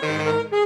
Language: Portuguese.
Música